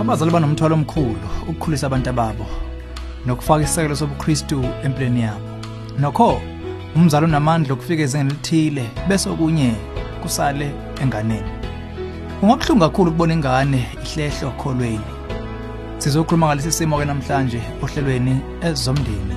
abazali banomthwalo omkhulu ukukhulisa abantu ababo nokufaka isekelo sobuKristu empilweni yabo. Nokho umzali onamandla okufika ezingeni elithile bese okunye kusale enganeni. Kungabuhlungu kakhulu ukubona ingane ihlehlo okholweni sizokhuluma ngalesi simo ke namhlanje ohlelweni ezomndeni.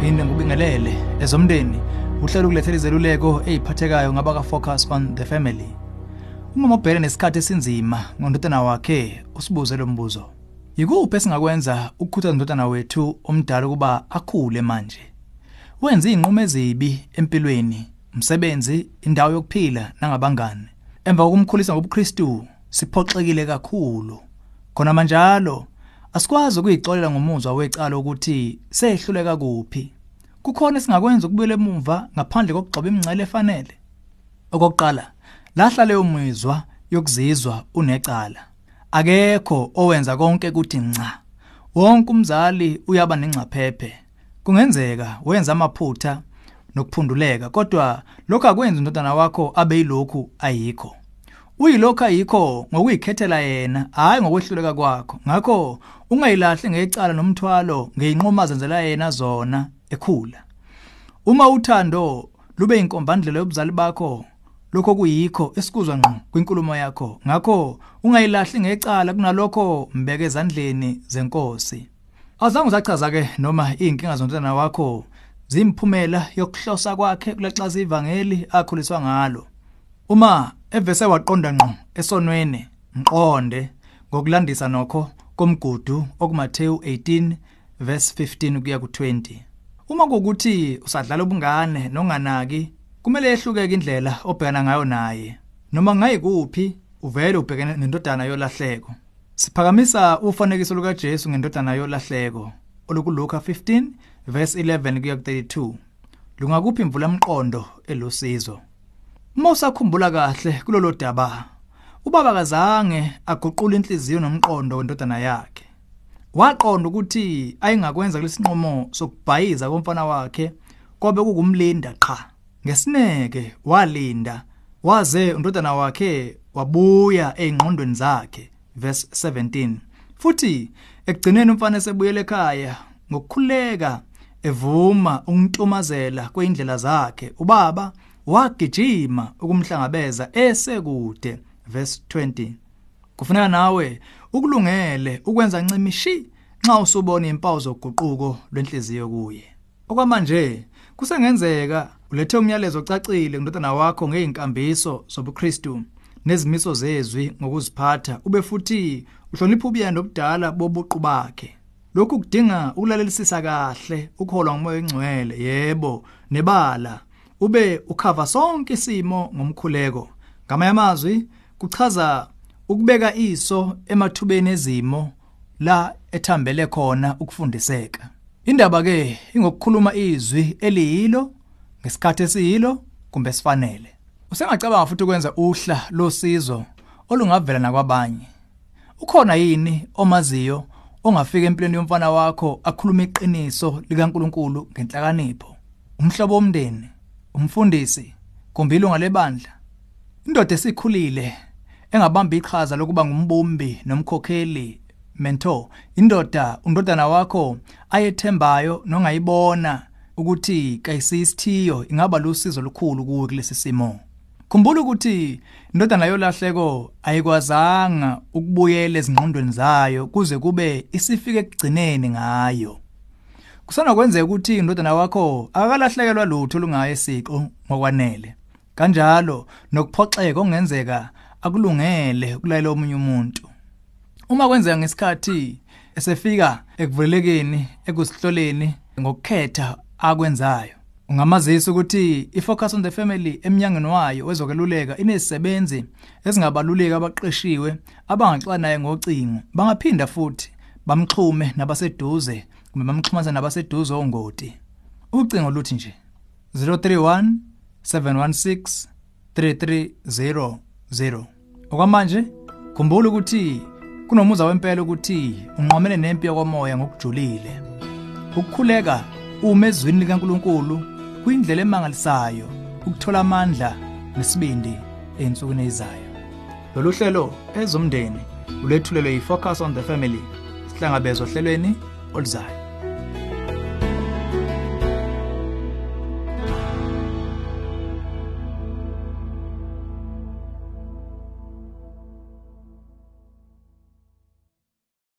Phinde ngubingelele ezomndeni uhlelo ukulethela izeluleko eziphathekayo ngaba ka focus on the family. Uma ubhele nesikhathi esinzima ngondodana wakhe usibuze lo mbuzo. Yikuphi esingakwenza ukukhuthaza indodana wethu omdala kuba akhule manje? Wenza izinqumo ezibi empilweni, umsebenzi, indawo yokuphila nangabangani. Emva kokumkhulisa ngobuKristu, siphoxekile kakhulu. Khona manjalo asikwazi ukuyixolela ngomuzwa wecala ukuthi sehluleka kuphi. Kukhona esingakwenza ukubuyela emuva ngaphandle kokugcoba imingcele efanele. Okokuqala, lahla leyo mizwa yokuzizwa unecala. Akekho owenza konke ukuthi nca. Wonke umzali uyaba nengcaphephe. Kungenzeka wenza amaphutha nokuphunduleka kodwa lokho akwenzi indodana wakho abe yilokhu ayikho. Uyilokho ayikho ngokuyikhethela yena hayi ngokwehluleka kwakho. Ngakho ungayilahli ngecala nomthwalo ngeinqoma zenzela yena zona ekhula. Uma uthando lube inkombandlela yobuzali bakho lokho kuyikho esikuzwa ngqo kwinkulumo yakho. Ngakho ungayilahli ngecala kunalokho mbeke ezandleni zenkosi. Azange uzachaza ke noma inkinga zontwana wakho zimphumela yokuhlosa kwakhe kulaxaza ivangeli akhuliswa ngalo. Uma evese waqonda ngqo esonweni mqonde ngokulandisa nokho komgudu okuMateyu 18 verse 15 kuya ku20. Uma kukuthi usadlala ubungane nonganaki kumele ehlukeke indlela obhekana ngayo naye. Noma ngayikuphi uvele ubhekene nendodana yolahleko. Siphakamisa ufanekiso luka Jesu ngendodana yolahleko olukuluka 15 verse 11 kuya ku32. Lungakuphi imvula emqondo elusizo. Uma usakhumbula kahle kulolo daba ubaba kazange aguqula inhliziyo nomqondo wendodana yakhe. Waqonda ukuthi ayingakwenza kulesinqumo sokubhayiza komfana wakhe kwabe kukumlinda qha. Ngesineke walinda waze undodana wakhe wabuya ezingqondweni zakhe verse 17 futhi ekugcineni umfana esebuyele ekhaya ngokukhuleka evuma ukuntumazela kweindlela zakhe ubaba wagijima ukumhlangabeza esekude verse 20 kufuneka nawe ukulungele ukwenza ncimishi nxa usubona impawu zoguquko lwenhliziyo kuye. Okwamanje kusengenzeka ulethe umyalezo ocacile ngindodana wakho ngeinkambiso zobuKristu nezimiso zezwi ngokuziphatha ube futhi uhlonipha ubuyendo obudala bobuqu bakhe. Lokhu kudinga ukulalelisisa kahle ukuholwa ngumoya engcwele yebo nebala. Ube ukhava sonke isimo ngomkhuleko. Ngamanye amazwi kuchaza ukubeka iso emathubeni ezimo la ethambele khona ukufundiseka. Indaba ke ingokukhuluma izwi eliyilo ngesikhathi esiyilo kumbe sifanele usengacabanga futhi ukwenza uhla losizo olungavela nakwabanye. Ukhona yini omaziyo ongafika empilweni yomfana wakho akhuluma iqiniso likaNkuluNkulu ngenhlakanipho? Umhlobo womndeni. Umfundisi kumbe ilunga lebandla indoda esikhulile engabamba iqhaza lokuba ngumbumbi nomkhokheli mentor indoda undodana wakho ayethembayo nongayibona ukuthi kayisisithiyo ingaba lusizo lukhulu kuwe kulesi simo. Khumbula ukuthi indodana yolahleko ayikwazanga ukubuyela ezingqondweni zayo kuze kube isifike ekugcineni ngayo. Kusana kwenzeka ukuthi indodana wakho akakalahlekelwa lutho lungaye siqo ngokwanele. Kanjalo nokuphoxeka ongenzeka akulungele ukulayela omunye umuntu. Uma kwenzeka ngesikhathi esefika ekuvulelekeni ekusihloleni ngokukhetha akwenzayo ungamazisa ukuthi ifocus on the family eminyangweni wayo wezokeluleka inezisebenzi ezingabaluleki abaqeshiwe abangaxoxa naye ngocingo bangaphinda futhi bamxhume nabaseduze kumbe bamxhumanisa nabaseduze ongoti. Ucingo luthi nje 031 716 3300 okwamanje khumbula ukuthi kunomuza wempela ukuthi unqomene nempi yokomoya ngokujulile. Ukukhuleka uma ezwini likaNkuluNkulu kuyindlela emangalisayo ukuthola amandla nesibindi ey'nsukwini ezizayo lolu hlelo ezomndeni ulethulelwe yi-focus on the family sihlangabezwa ohlelweni oluzayo.